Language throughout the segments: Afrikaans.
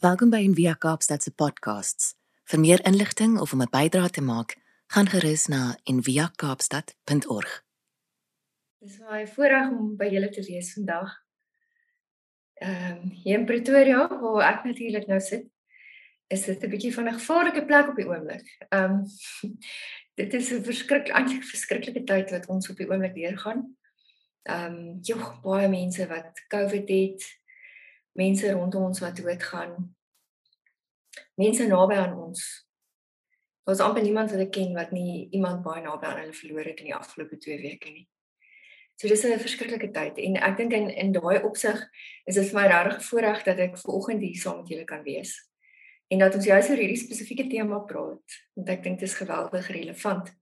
Welkom by Envia Kaapstad se podcasts. Vir meer inligting of om 'n bydrae te maak, gaan gerus na enviakaapstad.org. Dis my voorreg om by julle te wees vandag. Ehm um, hier in Pretoria waar ek natuurlik nou sit, is dit 'n bietjie van 'n gevaarlike plek op die oomblik. Ehm um, dit is 'n verskriklik eintlik verskriklike tyd wat ons op die oomblik deurgaan. Ehm um, jog baie mense wat COVID het, mense rondom ons wat doodgaan. Mense naby aan ons. Daar's amper niemand wat ek ken wat nie iemand baie naby aan hulle verloor het in die afgelope 2 weke nie. So dis 'n verskriklike tyd en ek dink in in daai opsig is dit vir my regtig voorreg dat ek vanoggend hier saam met julle kan wees. En dat ons juist oor hierdie spesifieke tema praat, want ek dink dit is geweldig relevant.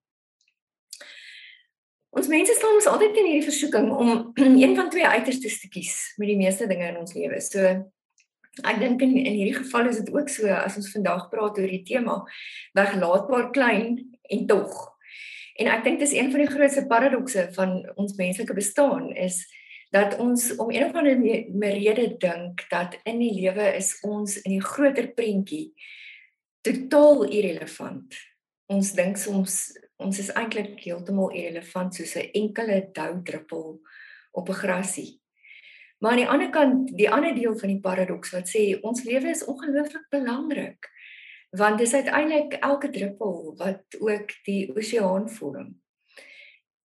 Ons mense staan ons altyd in hierdie versoeking om een van twee uiterstes te kies met die meeste dinge in ons lewe. So ek dink in in hierdie geval is dit ook so as ons vandag praat oor die tema weglaatbaar klein en tog. En ek dink dis een van die grootste paradokse van ons menslike bestaan is dat ons om een of ander rede dink dat in die lewe is ons in die groter prentjie totaal irrelevant. Ons dink soms ons is eintlik heeltemal irrelevant soos 'n enkele doudruppel op 'n grasie. Maar aan die ander kant, die ander deel van die paradoks wat sê ons lewe is ongelooflik belangrik want dit is uiteindelik elke druppel wat ook die oseaan vorm.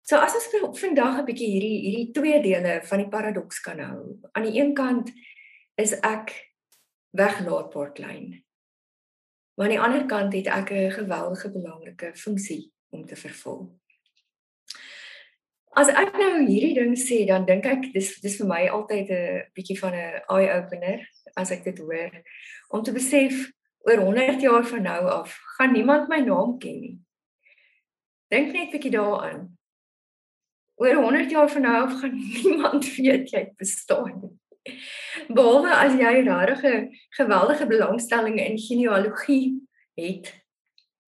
So as ons vandag 'n bietjie hierdie hierdie twee dele van die paradoks kan hou. Aan die een kant is ek weglaatbaar klein. Maar aan die ander kant het ek 'n geweldige belangrike funksie om te vervul. As ek nou hierdie ding sê, dan dink ek dis dis vir my altyd 'n bietjie van 'n eye opener as ek dit hoor om te besef oor 100 jaar van nou af gaan niemand my naam ken nie. Dink net 'n bietjie daaraan. Oor 100 jaar van nou af gaan niemand weet jy bestaan nie. Behalwe as jy regtig 'n geweldige belangstelling in genealogie het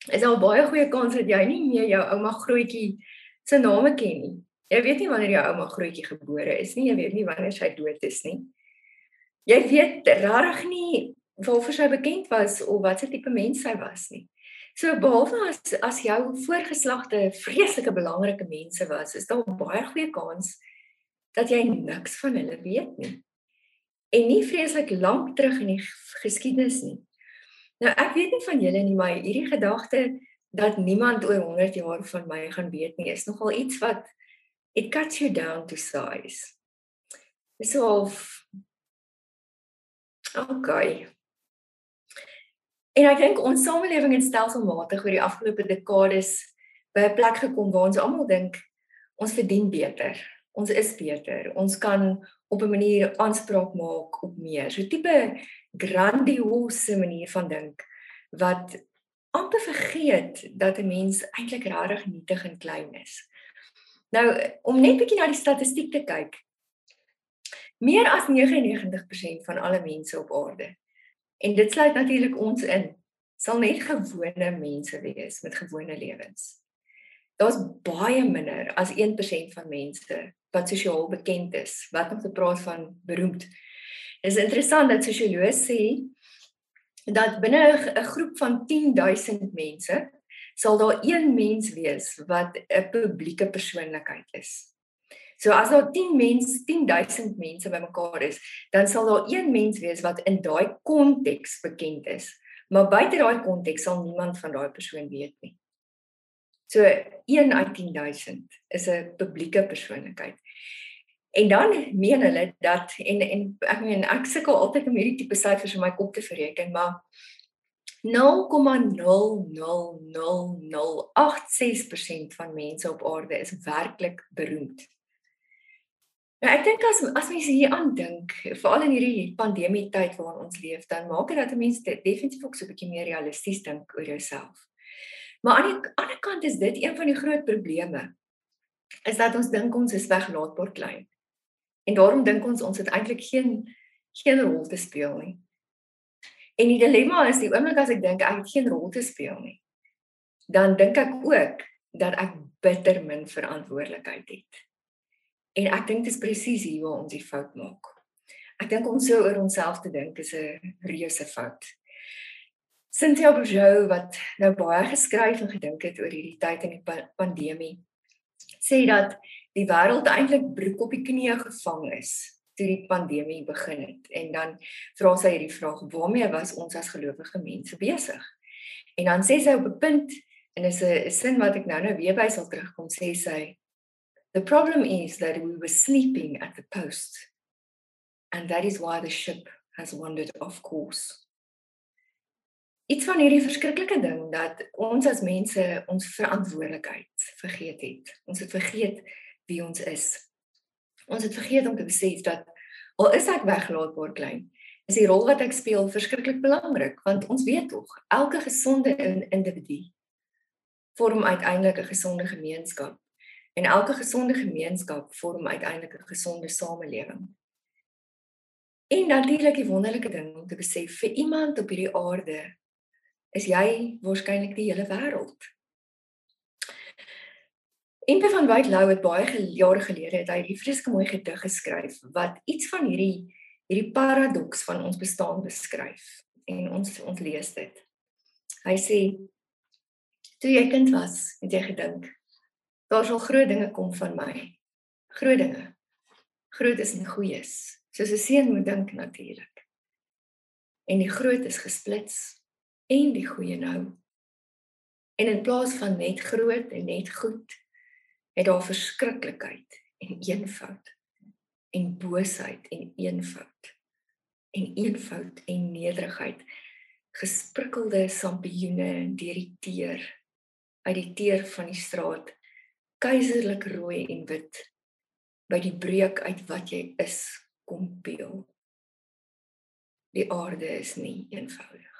is al baie goeie kans dat jy nie meer jou ouma grootjie se name ken nie. Jy weet nie wanneer jou ouma grootjie gebore is nie, jy weet nie wanneer sy dood is nie. Jy weet regtig nie waarvoor sy bekend was of wat se tipe mens sy was nie. So behalwe as as jou voorgeslagte vreeslike belangrike mense was, is daar baie goeie kans dat jy niks van hulle weet nie. En nie vreeslik lank terug in die geskiedenis nie. Nou ek weet nie van julle nie, maar hierdie gedagte dat niemand oor 100 jaar van my gaan weet nie, is nogal iets wat it cuts you down to size. So of Okay. En ek dink ons samelewing het stelselmatig oor die afgelope dekades by 'n plek gekom waar ons almal dink ons verdien beter. Ons is beter. Ons kan op 'n manier aanspraak maak op meer. So tipe grandiose manier van dink wat amper vergeet dat 'n mens eintlik regtig nietig en klein is. Nou om net bietjie na die statistiek te kyk. Meer as 99% van alle mense op aarde en dit sluit natuurlik ons in, sal net gewone mense wees met gewone lewens. Daar's baie minder as 1% van mense wat sosiaal bekend is, wat om te praat van beroemd. Dit is interessant dat sosioloë sê dat binne 'n groep van 10000 mense sal daar een mens wees wat 'n publieke persoonlikheid is. So as daar 10 mense, 10000 mense bymekaar is, dan sal daar een mens wees wat in daai konteks bekend is. Maar buite daai konteks sal niemand van daai persoon weet nie. So 1 uit 10000 is 'n publieke persoonlikheid. En dan meen hulle dat en en ek meen ek sukkel altyd om hierdie tipe syfers in my kop te bereken, maar 0,00086% van mense op aarde is werklik beroemd. Nou ek dink as as mense hier aan dink, veral in hierdie pandemie tyd waarin ons leef, dan maak dit dat mense definitief ook so 'n bietjie meer realisties dink oor jouself. Maar aan die ander kant is dit een van die groot probleme is dat ons dink ons is weglaatbaar klein. En daarom dink ons ons het eintlik geen geen rol te speel nie. En die dilemma is die oomblik as ek dink ek het geen rol te speel nie, dan dink ek ook dat ek bitter min verantwoordelikheid het. En ek dink dit is presies hier waar ons die fout maak. Ek dink om so oor onsself te dink is 'n reuse fout. Cynthia Bourgeau wat nou baie geskryf en gedink het oor hierdie tyd in die pa pandemie, sê dat die wêreld eintlik broek op die knieë gevang is toe die pandemie begin het. En dan vra sy hierdie vraag: "Waarmee was ons as gelowige mense besig?" En dan sê sy op 'n punt en is 'n sin wat ek nou nou weer by sal terugkom, sê sy: "The problem is that we were sleeping at the post and that is why the ship has wandered off course." Iets van hierdie verskriklike ding dat ons as mense ons verantwoordelikheid vergeet het. Ons het vergeet wie ons is. Ons het vergeet om te besef dat al is ek weglaatbaar klein, is die rol wat ek speel verskriklik belangrik want ons weet tog elke gesonde individu vorm uiteindelik 'n gesonde gemeenskap en elke gesonde gemeenskap vorm uiteindelik 'n gesonde samelewing. En natuurlik die wonderlike ding om te besef vir iemand op hierdie aarde is jy waarskynlik die hele wêreld. Ente van Wyk Lou het baie jare gelede het hy 'n vreeslike mooi gedig geskryf wat iets van hierdie hierdie paradoks van ons bestaan beskryf en ons ons lees dit. Hy sê toe jy kind was, het jy gedink daar sal groot dinge kom van my. Groot dinge. Groot is en goeies, soos 'n seun moet dink natuurlik. En die groot is gesplits en die goeie nou. En in plaas van net groot en net goed het daar verskriklikheid en eenvoud en boosheid en eenvoud en eenvoud en nederigheid. Gesprikkelde sampioene deur die teer uit die teer van die straat keiserlik rooi en wit by die breek uit wat jy is kom peel. Die aarde is nie eenvoudig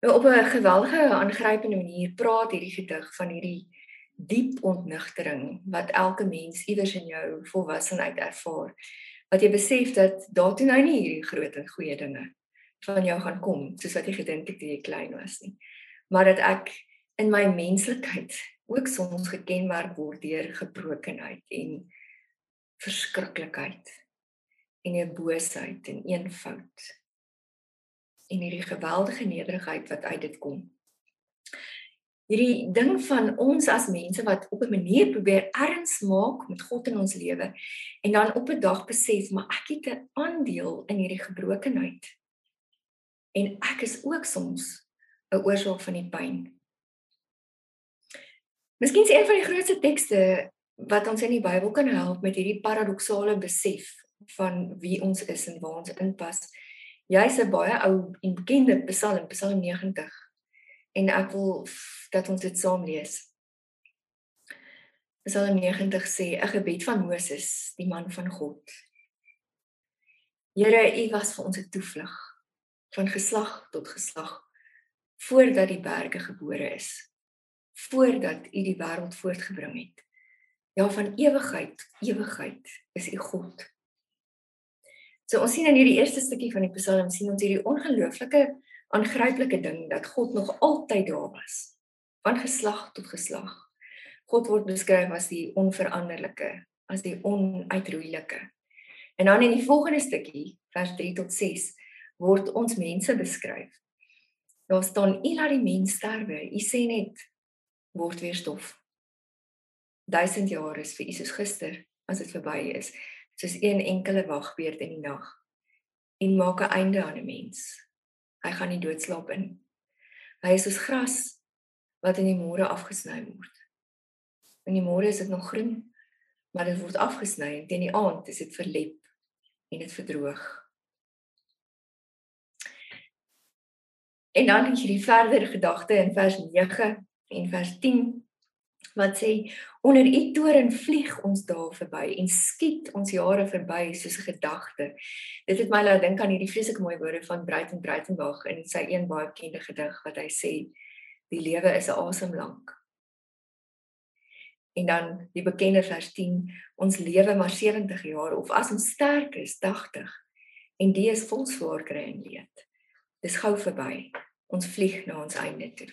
Nou op 'n geweldige aangrypende manier praat hierdie gedig van hierdie diep ontnigtering wat elke mens iewers in jou volwassenheid ervaar. Wat jy besef dat daar toe nou nie hierdie groot en goeie dinge van jou gaan kom soos wat jy gedink het toe jy klein was nie. Maar dat ek in my menslikheid ook soms gekenmerk word deur gebrokenheid en verskriklikheid en 'n boosheid en eenvoud en hierdie geweldige nederigheid wat uit dit kom. Hierdie ding van ons as mense wat op 'n manier probeer erns maak met God in ons lewe en dan op 'n dag besef maar ek het 'n aandeel in hierdie gebrokenheid. En ek is ook soms 'n oorsaak van die pyn. Miskien is een van die grootste tekste wat ons in die Bybel kan help met hierdie paradoksale besef van wie ons is en waar ons inpas jy's 'n baie ou en bekende Psalm, Psalm 90. En ek wil dat ons dit saam lees. Psalm 90 sê 'n gebed van Moses, die man van God. Here, U was vir ons 'n toevlug van geslag tot geslag voordat die berge gebore is, voordat U die wêreld voortgebring het. Ja, van ewigheid, ewigheid is U God. So ons sien in hierdie eerste stukkie van die Psalm sien ons hierdie ongelooflike aangryplike ding dat God nog altyd daar was van geslag tot geslag. God word beskryf as die onveranderlike, as die onuitroeilike. En dan in die volgende stukkie, vers 3 tot 6, word ons mense beskryf. Daar staan: "U laat die mens sterwe. U sê net word weer stof." Duisend jaar is vir U soos gister as dit verby is soos een enkele wagbeurt in die nag en maak 'n einde aan 'n mens. Hy gaan nie doodslaap in. Hy is soos gras wat in die môre afgesny word. In die môre is dit nog groen, maar dit word afgesny en teen die aand is dit verlep en dit verdroog. En dan het jy die verdere gedagte in vers 9 en vers 10 wat sê onder u toren vlieg ons daar verby en skiet ons jare verby soos 'n gedagte. Dit het my laat dink aan hierdie vreeslike mooi woorde van Breiten Breitenberg in sy een baie bekende gedig wat hy sê die lewe is 'n asemlank. En dan die bekende vers 10 ons lewe maar 70 jaar of as ons sterk is 80 en die is vol swaar kry en leed. Dis gou verby. Ons vlieg na ons einde toe.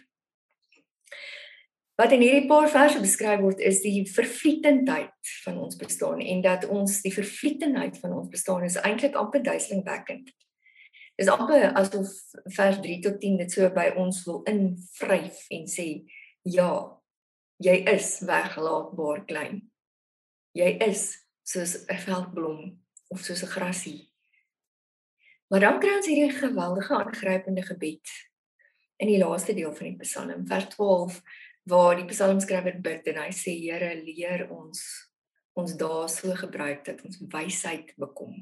Wat in hierdie paar verse beskryf word is die vervlietendheid van ons bestaan en dat ons die vervlietendheid van ons bestaan is eintlik amper duiselingwekkend. Dis amper asof vers 3 tot 10 dit so by ons wil invryf en sê ja, jy is weggelaatbaar klein. Jy is soos 'n veldblom of soos 'n grasie. Maar dan kry ons hierdie geweldige aangrypende gebed in die laaste deel van die Psalm, vers 12 waar die psalmskrywer bid en hy sê Here leer ons ons dae so gebruik dat ons wysheid bekom.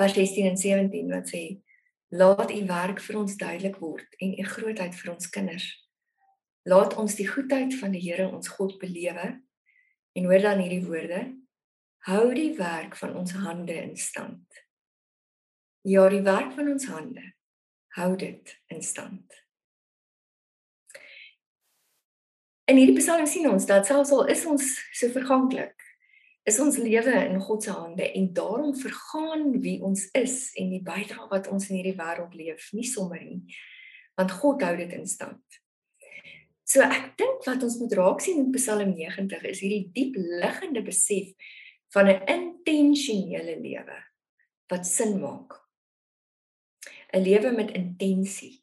Vers 16 en 17 wat sê laat u werk vir ons duidelik word en u grootheid vir ons kinders. Laat ons die goedheid van die Here ons God belewe en hoor dan hierdie woorde hou die werk van ons hande in stand. Ja, die werk van ons hande hou dit in stand. In hierdie Psalm sien ons dat selfs al is ons so verganklik, is ons lewe in God se hande en daarom vergaan wie ons is en die bydrae wat ons in hierdie wêreld leef nie sommer nie, want God hou dit in stand. So ek dink wat ons moet raak sien in Psalm 90 is hierdie diep liggende besef van 'n intentionele lewe wat sin maak. 'n Lewe met intensie.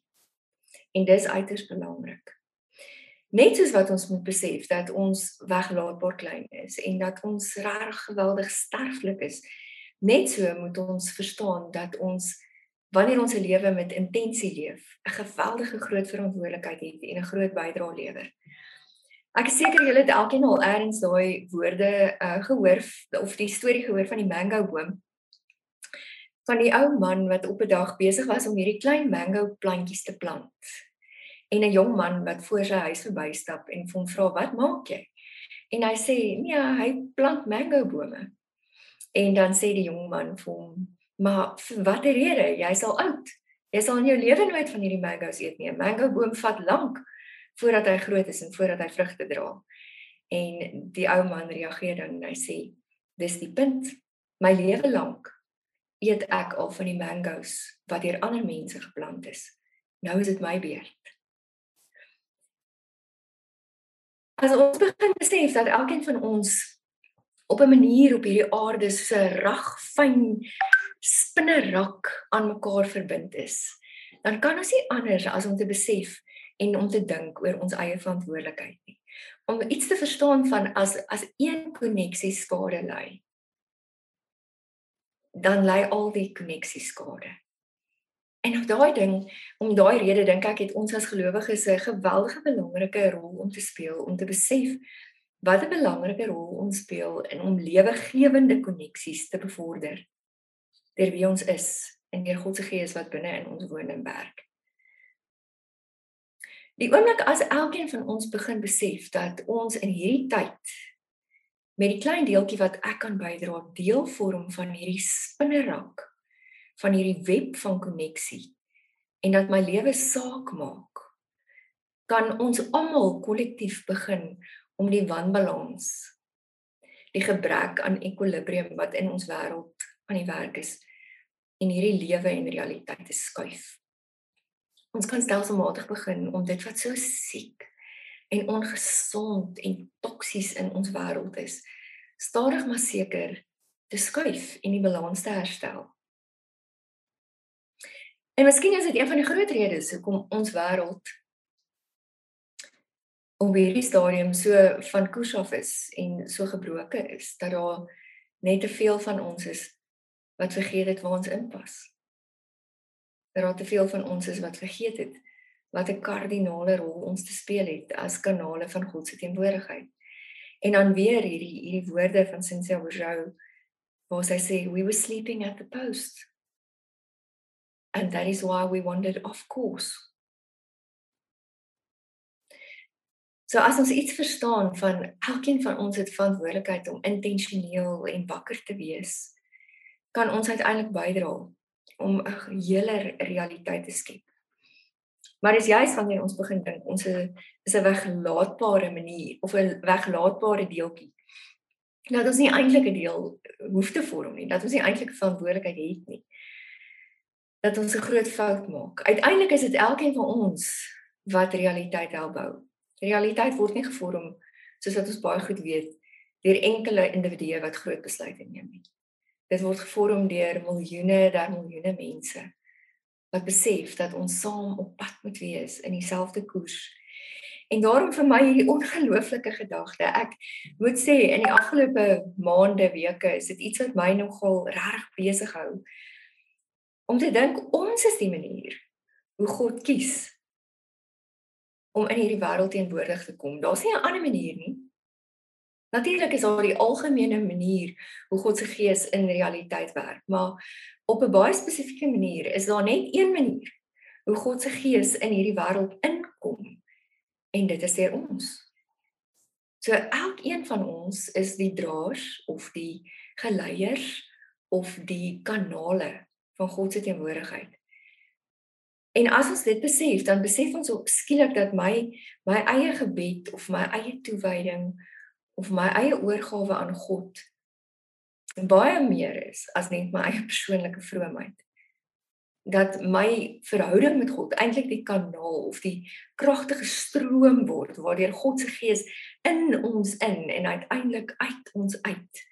En dis uiters belangrik. Net soos wat ons moet besef dat ons weglaatbaar klein is en dat ons reg geweldig sterflik is. Net so moet ons verstaan dat ons wanneer ons 'n lewe met intensie leef, 'n geweldige groot verantwoordelikheid het en 'n groot bydrae lewer. Ek is seker julle het elkeen al eers daai woorde uh, gehoor of die storie gehoor van die mango boom. Van die ou man wat op 'n dag besig was om hierdie klein mango plantjies te plant en 'n jong man wat voor sy huis verbystap en hom vra wat maak jy? En hy sê nee, hy plant mango bome. En dan sê die jong man vir hom, maar vir watter rede? Jy's al oud. Jy sal in jou lewe nooit van hierdie mango's eet nie. 'n Mango boom vat lank voordat hy groot is en voordat hy vrugte dra. En die ou man reageer dan en hy sê, dis die punt. My lewe lank eet ek al van die mango's wat deur ander mense geplant is. Nou is dit my beurt. As ons begin besef dat elkeen van ons op 'n manier op hierdie aarde so 'n rag fyn spinnerak aan mekaar verbind is, dan kan ons nie anders as om te besef en om te dink oor ons eie verantwoordelikheid nie. Om iets te verstaan van as as een koneksie skade ly, dan ly al die koneksies skade. En op daai ding, om daai rede dink ek het ons as gelowiges 'n geweldige belangrike rol om te speel om te besef wat 'n belangrike rol ons speel in om lewegewende koneksies te bevorder deur wie ons is en deur God se gees wat binne in ons woon en werk. Die oomblik as elkeen van ons begin besef dat ons in hierdie tyd met die klein deeltjie wat ek kan bydra deel vorm van hierdie spinnerak van hierdie web van koneksie en dat my lewe saak maak kan ons almal kollektief begin om die wanbalans die gebrek aan ekwilibrium wat in ons wêreld aan die werk is en hierdie lewe en realiteit te skuif. Ons kan stelselmatig begin om dit wat so siek en ongesond en toksies in ons wêreld is, stadig maar seker te skuif en die balans te herstel. En miskien is dit een van die groot redes hoekom ons wêreld op hierdie stadium so van koers af is en so gebroken is dat daar net te veel van ons is wat vergeet het waar ons inpas. Dat daar te veel van ons is wat vergeet het wat 'n kardinale rol ons te speel het as kanale van God se teenwoordigheid. En dan weer hierdie hierdie woorde van Cynthia Bourgeau waar sy sê we were sleeping at the post and that is why we wandered off course. So as ons iets verstaan van elkeen van ons het verantwoordelikheid om intentioneel en wakker te wees, kan ons uiteindelik bydra om 'n hele realiteit te skep. Maar dis juist wanneer ons begin dink ons is 'n weglaatbare manier of 'n weglaatbare deeltjie. Dat ons nie eintlik 'n deel hoef te vorm nie, dat ons nie eintlik verantwoordelikheid het nie dat ons 'n groot fout maak. Uiteindelik is dit elkeen van ons wat realiteit help bou. Realiteit word nie gevorm soos wat ons baie goed weet deur enkele individue wat groot besluite neem nie. Dit word gevorm deur miljoene, daar miljoene mense wat besef dat ons saam op pad moet wees in dieselfde koers. En daarom vir my hierdie ongelooflike gedagte. Ek moet sê in die afgelope maande, weke is dit iets wat my nogal reg besig hou. Om te dink ons is die manier hoe God kies om in hierdie wêreld teenwoordig te kom. Daar's nie 'n ander manier nie. Natuurlik is daar die algemene manier hoe God se gees in realiteit werk, maar op 'n baie spesifieke manier is daar net een manier hoe God se gees in hierdie wêreld inkom. En dit is deur ons. So elkeen van ons is die draers of die geleiers of die kanale van God se teenwoordigheid. En as ons dit besef, dan besef ons ook skielik dat my my eie gebed of my eie toewyding of my eie oorgawe aan God baie meer is as net my eie persoonlike vroomheid. Dat my verhouding met God eintlik die kanaal of die kragtige stroom word waardeur God se gees in ons in en uiteindelik uit ons uit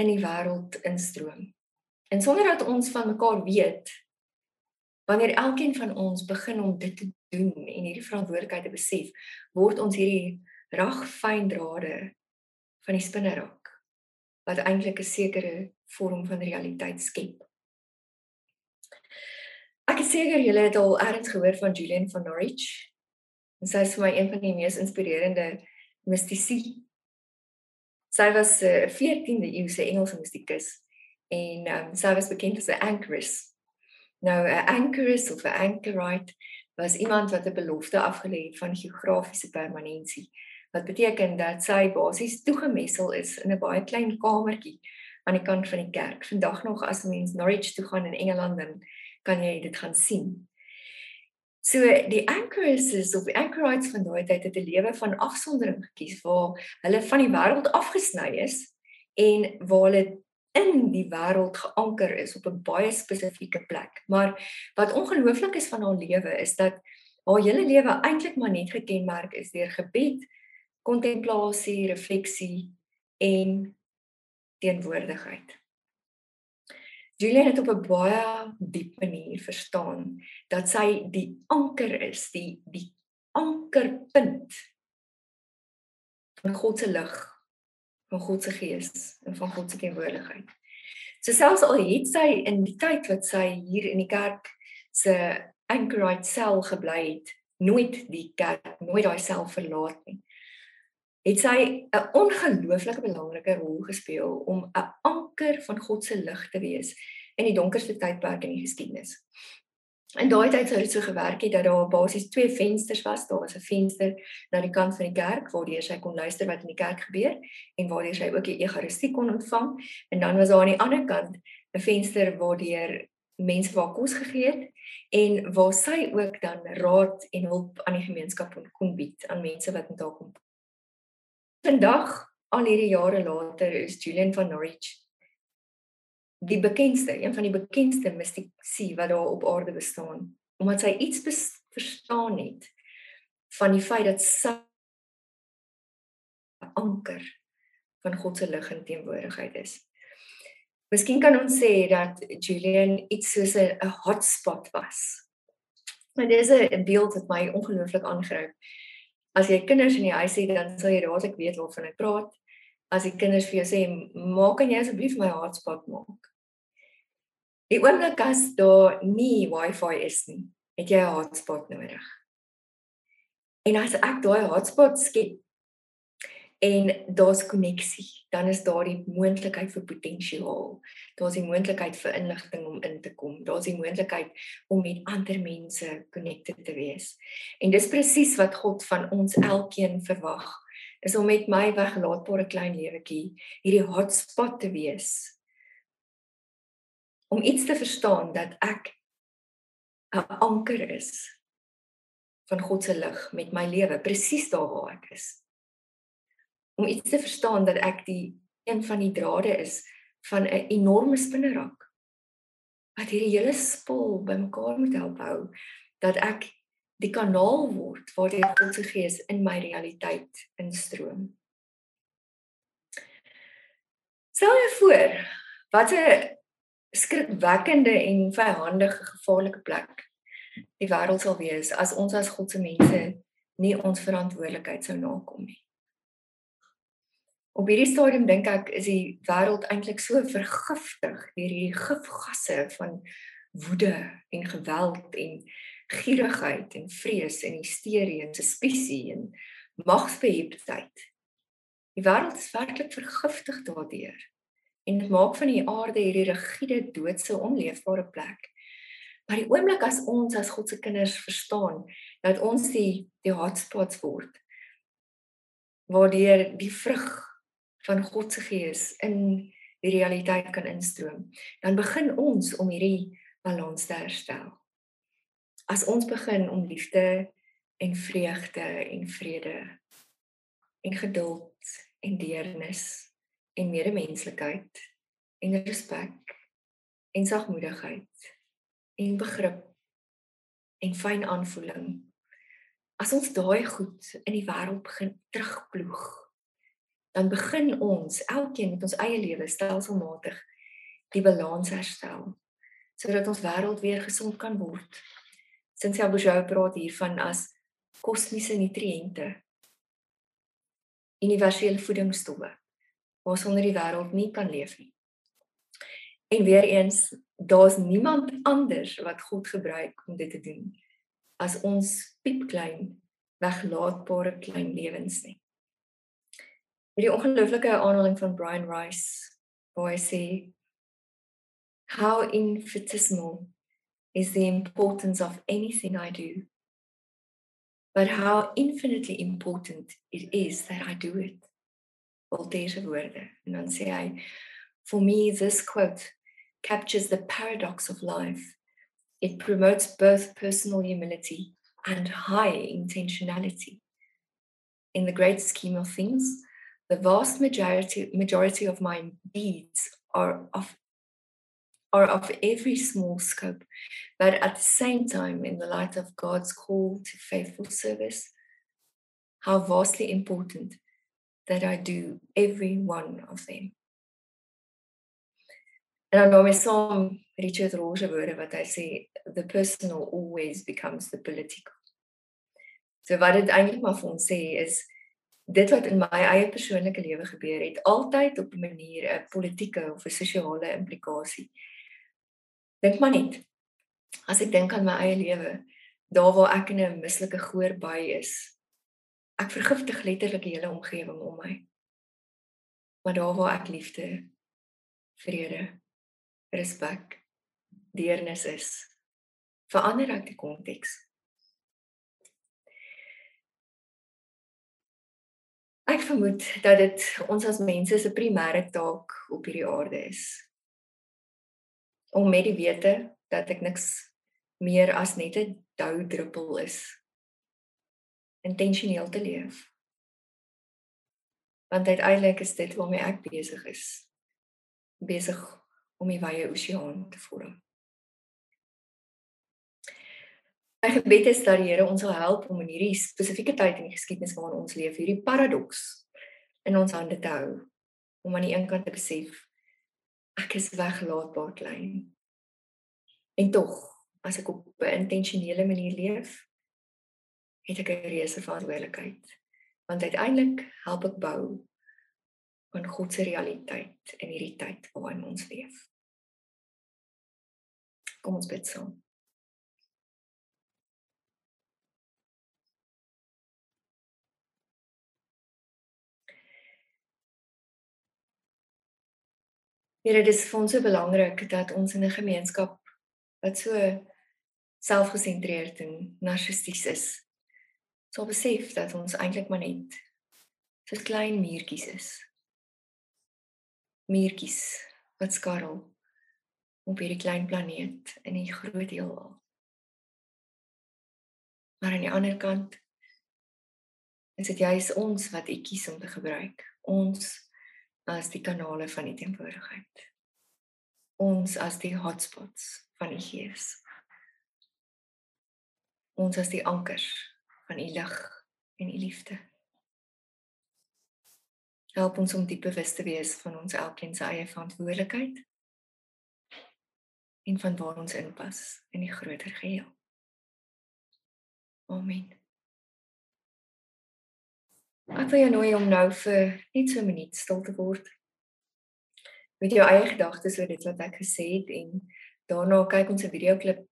in die wêreld instroom. En sonder dat ons van mekaar weet, wanneer elkeen van ons begin om dit te doen en hierdie verantwoordelikheid te besef, word ons hierdie ragfyn drade van die spinnerak wat eintlik 'n sekere vorm van realiteit skep. Ek is seker julle het al eers gehoor van Julian van Norwich. En sy is vir my een van die mees inspirerende mistici. Sy was 'n uh, 14de eeuse Engelse mistikus en um, sy was bekend as 'n anchoress Nou 'n anchorist of 'n anchorite was iemand wat 'n belofte afgelê het van geografiese permanensie. Wat beteken dat sy basies toegemessel is in 'n baie klein kamertjie aan die kant van die kerk. Vandag nog as mens Norwich toe gaan in Engeland dan kan jy dit gaan sien. So die anchorists of die anchorites van daai tyd het 'n lewe van afsondering gekies waar hulle van die wêreld afgesny is en waar hulle in die wêreld geanker is op 'n baie spesifieke plek. Maar wat ongelooflik is van haar lewe is dat haar hele lewe eintlik maar net gekenmerk is deur gebed, kontemplasie, refleksie en teenwoordigheid. Julia het op 'n baie diep manier verstaan dat sy die anker is, die die ankerpunt van God se lig van God se gees en van God se teenwoordigheid. So selfs al het sy in die tyd wat sy hier in die kerk se anchorite sel gebly het, nooit die kerk, nooit daai sel verlaat nie. Het sy 'n ongelooflike belangrike rol gespeel om 'n anker van God se lig te wees in die donkerste tydperk in die geskiedenis. In daai tyd sou dit so gewerk het dat daar basies twee vensters was. Daar was 'n venster na die kant van die kerk waardeur sy kon luister wat in die kerk gebeur en waardeur sy ook die eucharistie kon ontvang. En dan was daar aan die ander kant 'n venster waardeur mense waar kos gegee het en waar sy ook dan raad en hulp aan die gemeenskap kon bied aan mense wat met haar kom. Vandag, al hierdie jare later, is Julian van Norwich die bekendste, een van die bekendste mistiesie wat daar op aarde bestaan, omdat sy iets verstaan het van die feit dat sy anker van God se lig en teenwoordigheid is. Miskien kan ons sê dat Julian iets soos 'n hotspot was. Maar dis 'n beeld wat my ongelooflik aangryp. As jy kinders in die huis het, dan sal jy dadelik weet waarvan ek praat. As die kinders vir jou sê, "Maak kan jy asseblief my hotspot maak?" Die oomblik as daar nie wifi is nie, het jy 'n hotspot nodig. En as ek daai hotspot skep en daar's koneksie, dan is daar die moontlikheid vir potensiaal. Daar's die moontlikheid vir inligting om in te kom. Daar's die moontlikheid om met ander mense connected te wees. En dis presies wat God van ons elkeen verwag, is om met my weggelaatbare klein lewetjie hierdie hotspot te wees om iets te verstaan dat ek 'n anker is van God se lig met my lewe presies daar waar ek is. Om iets te verstaan dat ek die een van die drade is van 'n enorme spinnerak wat hierdie hele spul bymekaar moet help hou dat ek die kanaal word waardeur God se gees in my realiteit instroom. Stel jou voor wat 'n skrikwekkende en vyhandige gevaarlike plek die wêreld sal wees as ons as God se mense nie ons verantwoordelikheid sou nakom nie. Op hierdie stadium dink ek is die wêreld eintlik so vergiftig deur hierdie gifgasse van woede en geweld en gierigheid en vrees en hysterie en suspisie en magsbeheeptheid. Die wêreld is werklik vergiftig daardeur en dit maak van die aarde hierdie rigiede doodse onleefbare plek. Maar die oomblik as ons as God se kinders verstaan dat ons die die hotspots word waardeur die vrug van God se gees in die realiteit kan instroom, dan begin ons om hierdie balans te herstel. As ons begin om liefde en vreugde en vrede en geduld en deernis en medemenslikheid en respek en sagmoedigheid en begrip en fyn aanvoeling as ons daai goed in die wêreld begin terugploeg dan begin ons elkeen met ons eie lewe stelselmatig die balans herstel sodat ons wêreld weer gesond kan word. Cynthia Bourgeau praat hiervan as kosmiese nutriënte. Universele voedingsstowwe waarsonder die wêreld nie kan leef nie. En weer eens, daar's niemand anders wat God gebruik om dit te doen as ons piepklein weglaatbare klein lewens nie. Hierdie ongelooflike aanhaling van Brian Rice waar hy sê how infinitesimal is the importance of anything I do, but how infinitely important it is that I do it. Voltaire's woorde. En dan sê hy, for me this quote captures the paradox of life. It promotes both personal humility and high intentionality. In the great scheme of things, the vast majority majority of my deeds are of are of every small scope, but at the same time, in the light of God's call to faithful service, how vastly important that I do every one of them. En dan daarmee saam Richard Roche woorde wat hy sê the personal always becomes the political. So wat dit eintlik maar vir ons sê is dit wat in my eie persoonlike lewe gebeur het altyd op 'n manier 'n politieke of 'n sosiale implikasie. Dink maar net. As ek dink aan my eie lewe, daar waar ek in 'n mislike goor by is, ek vergiftig letterlik die hele omgewing om my. Maar daar waar ek liefde, vrede, respek, deernis is, verander ek die konteks. Ek vermoed dat dit ons as mense se primêre taak op hierdie aarde is om met die wete dat ek niks meer as net 'n dou druppel is intentioneel te leef. Want uiteindelik is dit waarmee ek besig is. Besig om die wye oseaan te vorm. My gebed is dat die Here ons sal help om in hierdie spesifieke tyd in die geskiedenis waarin ons leef, hierdie paradoks in ons hande te hou om aan die een kant te besef ek is weglaatbaar klein. En tog, as ek op 'n intentionele manier leef, het ek 'n reuse verantwoordelikheid. Want uiteindelik help ek bou aan God se realiteit in hierdie tyd waarin ons leef. Kom ons bid saam. Here, dit is vir ons so belangrik dat ons in 'n gemeenskap wat so selfgesentreerd en narcissisties is, sal besef dat ons eintlik maar net so klein muurtjies is. Muurtjies wat skarrel op hierdie klein planeet in die groot heelal. Maar aan die ander kant is dit juis ons wat ek kies om te gebruik. Ons as die kanale van die teenwoordigheid. Ons as die hotspots van die Gees. ons as die ankers van u lig en u liefde. Help ons om diep bewus te wees van ons elkeen se eie verantwoordelikheid en van waar ons inpas in die groter geheel. Amen. Ek wil jou nooi om nou vir net so 'n minuut stil te word. Met jou eie gedagtes oor dit wat ek gesê het en daarna kyk ons 'n video klip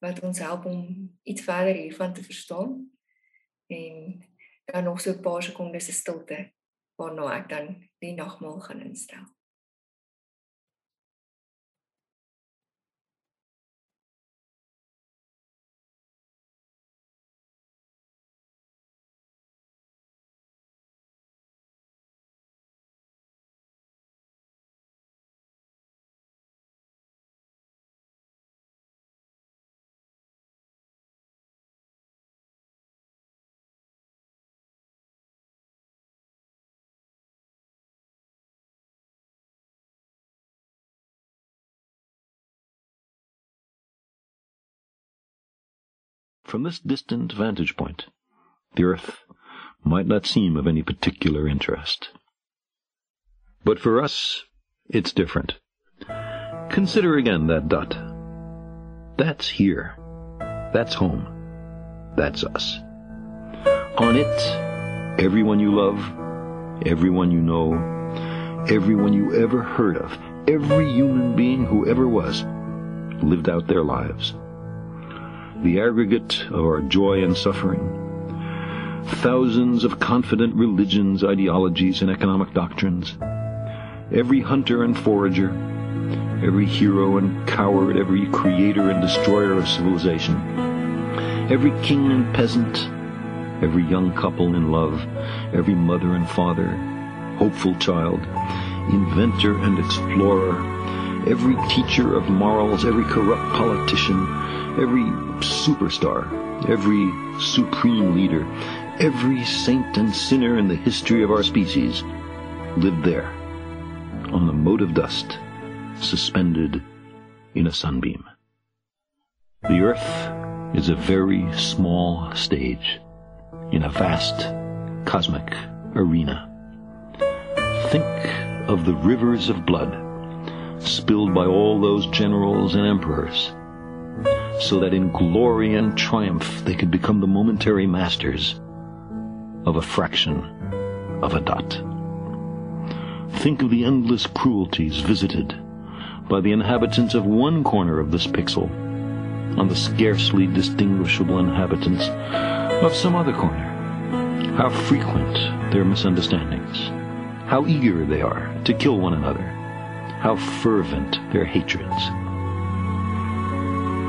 wat ons help om iets verder hiervan te verstaan. En dan nog so 'n paar sekondes se stilte waarna ek dan die nagmaal gaan instel. From this distant vantage point, the earth might not seem of any particular interest. But for us, it's different. Consider again that dot. That's here. That's home. That's us. On it, everyone you love, everyone you know, everyone you ever heard of, every human being who ever was, lived out their lives the aggregate of our joy and suffering. Thousands of confident religions, ideologies, and economic doctrines. Every hunter and forager, every hero and coward, every creator and destroyer of civilization. Every king and peasant, every young couple in love, every mother and father, hopeful child, inventor and explorer, every teacher of morals, every corrupt politician, every superstar, every supreme leader, every saint and sinner in the history of our species lived there, on the mote of dust, suspended in a sunbeam. The earth is a very small stage in a vast cosmic arena. Think of the rivers of blood spilled by all those generals and emperors so that in glory and triumph they could become the momentary masters of a fraction of a dot. Think of the endless cruelties visited by the inhabitants of one corner of this pixel on the scarcely distinguishable inhabitants of some other corner. How frequent their misunderstandings, how eager they are to kill one another, how fervent their hatreds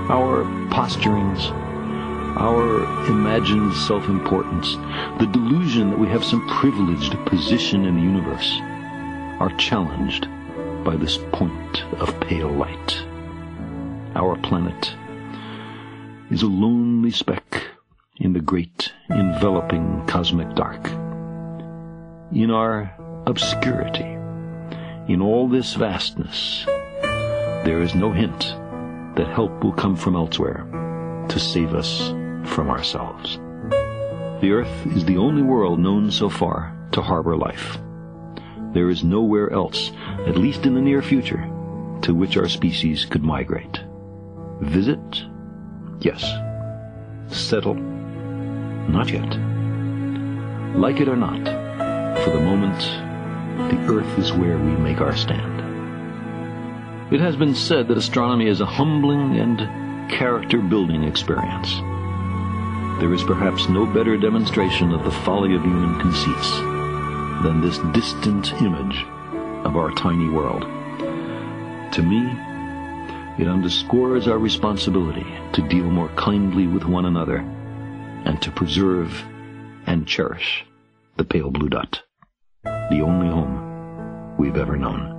our posturings, our imagined self-importance, the delusion that we have some privileged position in the universe, are challenged by this point of pale light. Our planet is a lonely speck in the great enveloping cosmic dark. In our obscurity, in all this vastness, there is no hint that help will come from elsewhere to save us from ourselves. The earth is the only world known so far to harbor life. There is nowhere else, at least in the near future, to which our species could migrate. Visit? Yes. Settle? Not yet. Like it or not, for the moment, the earth is where we make our stand. It has been said that astronomy is a humbling and character-building experience. There is perhaps no better demonstration of the folly of human conceits than this distant image of our tiny world. To me, it underscores our responsibility to deal more kindly with one another and to preserve and cherish the pale blue dot, the only we've ever known.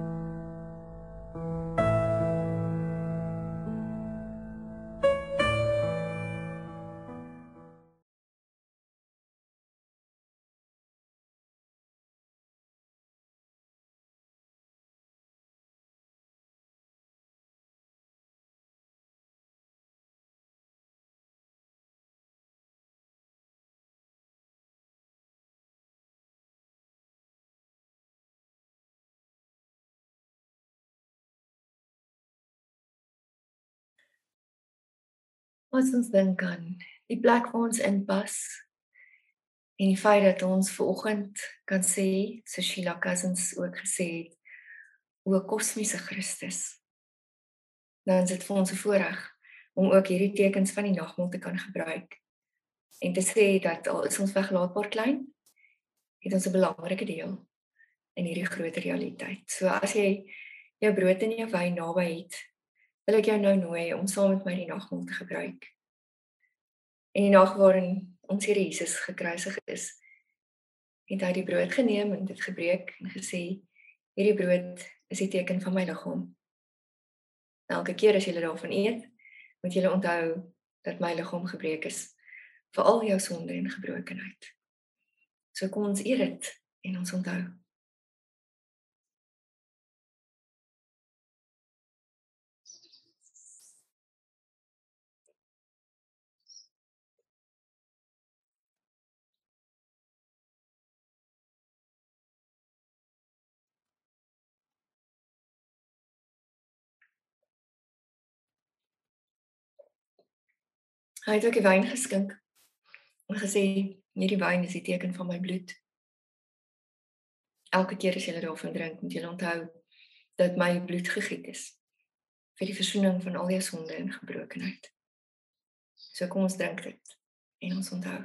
As ons dink aan die plek waar ons inpas en die feit dat ons ver oggend kan sê, so Sheila Cousins ook gesê het, o kosmiese Christus. Dan is dit vir ons 'n voorreg om ook hierdie tekens van die nagmaal te kan gebruik en te sê dat al is ons weglaatbaar klein, het ons 'n belangrike deel in hierdie groter realiteit. So as jy jou brood en jou wyn naby het, wil ek jou nou nooi om saam met my die nagmaal te gebruik. En die nag waarin ons Here Jesus gekruisig is, het hy die brood geneem en dit gebreek en gesê: "Hierdie brood is die teken van my liggaam." Elke keer as jy daarvan eet, moet jy onthou dat my liggaam gebreek is vir al jou sonde en gebrokenheid. So kom ons eet dit en ons onthou Hy het ook die wyn geskink en gesê hierdie wyn is die teken van my bloed. Elke keer as jy daarvan drink, moet jy onthou dat my bloed gegiet is vir die verzoening van al jou sonde en gebrokenheid. So kom ons drink dit en ons onthou.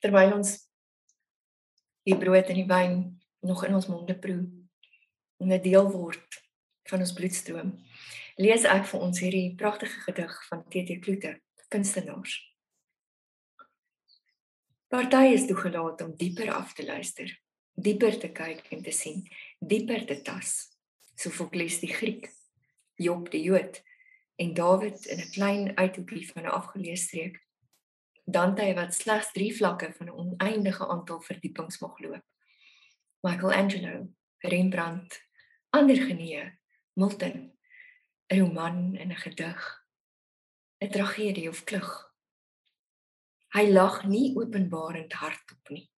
Terwyl ons die brood en die wyn nog in ons monde proe en 'n deel word van ons bloedstroom. Lees ek vir ons hierdie pragtige gedig van TT Kloete, kunstenaars. Party is toegelaat om dieper af te luister, dieper te kyk en te sien, dieper te tas. Sofokles die Griek, Job die Jood en Dawid in 'n klein uithoekie van 'n afgeleë streek Dante wat slegs 3 vlakke van 'n oneindige aantal verdiepings mag loop. Michelangelo, Rembrandt, ander genee, Milton, 'n roman en 'n gedig, 'n tragedie of klug. Hy lag nie openbarend hardop nie.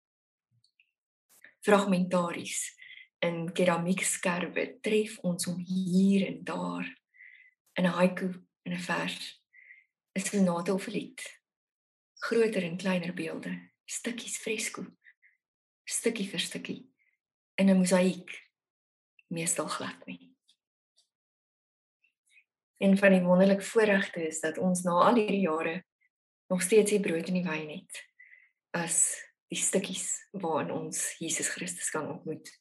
Fragmentaries in keramiekskerwe tref ons om hier en daar in 'n haiku en 'n vers, 'n sonate of 'n lied groter en kleiner beelde, stukkies fresko, stukkie vir stukkie. In 'n mosaïek, meestal glad nie. En van die wonderlike voorregte is dat ons na al hierdie jare nog steeds hier brood en die wyn het as die stukkies waarin ons Jesus Christus kan ontmoet.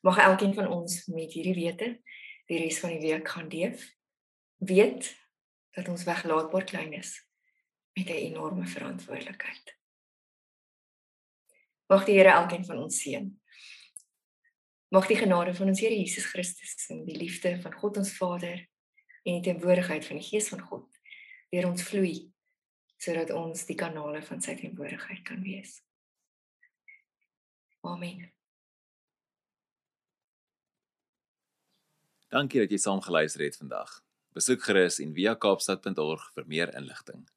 Mag elkeen van ons met hierdie wete die res van die week gaan leef, weet dat ons weglaatbaar klein is met 'n enorme verantwoordelikheid. Mag die Here elkeen van ons seën. Mag die genade van ons Here Jesus Christus en die liefde van God ons Vader en die teenwoordigheid van die Gees van God deur ons vloei sodat ons die kanale van sy teenwoordigheid kan wees. Amen. Dankie dat jy saam geluister het vandag. Besoek gerus en via kaapstad.org vir meer inligting.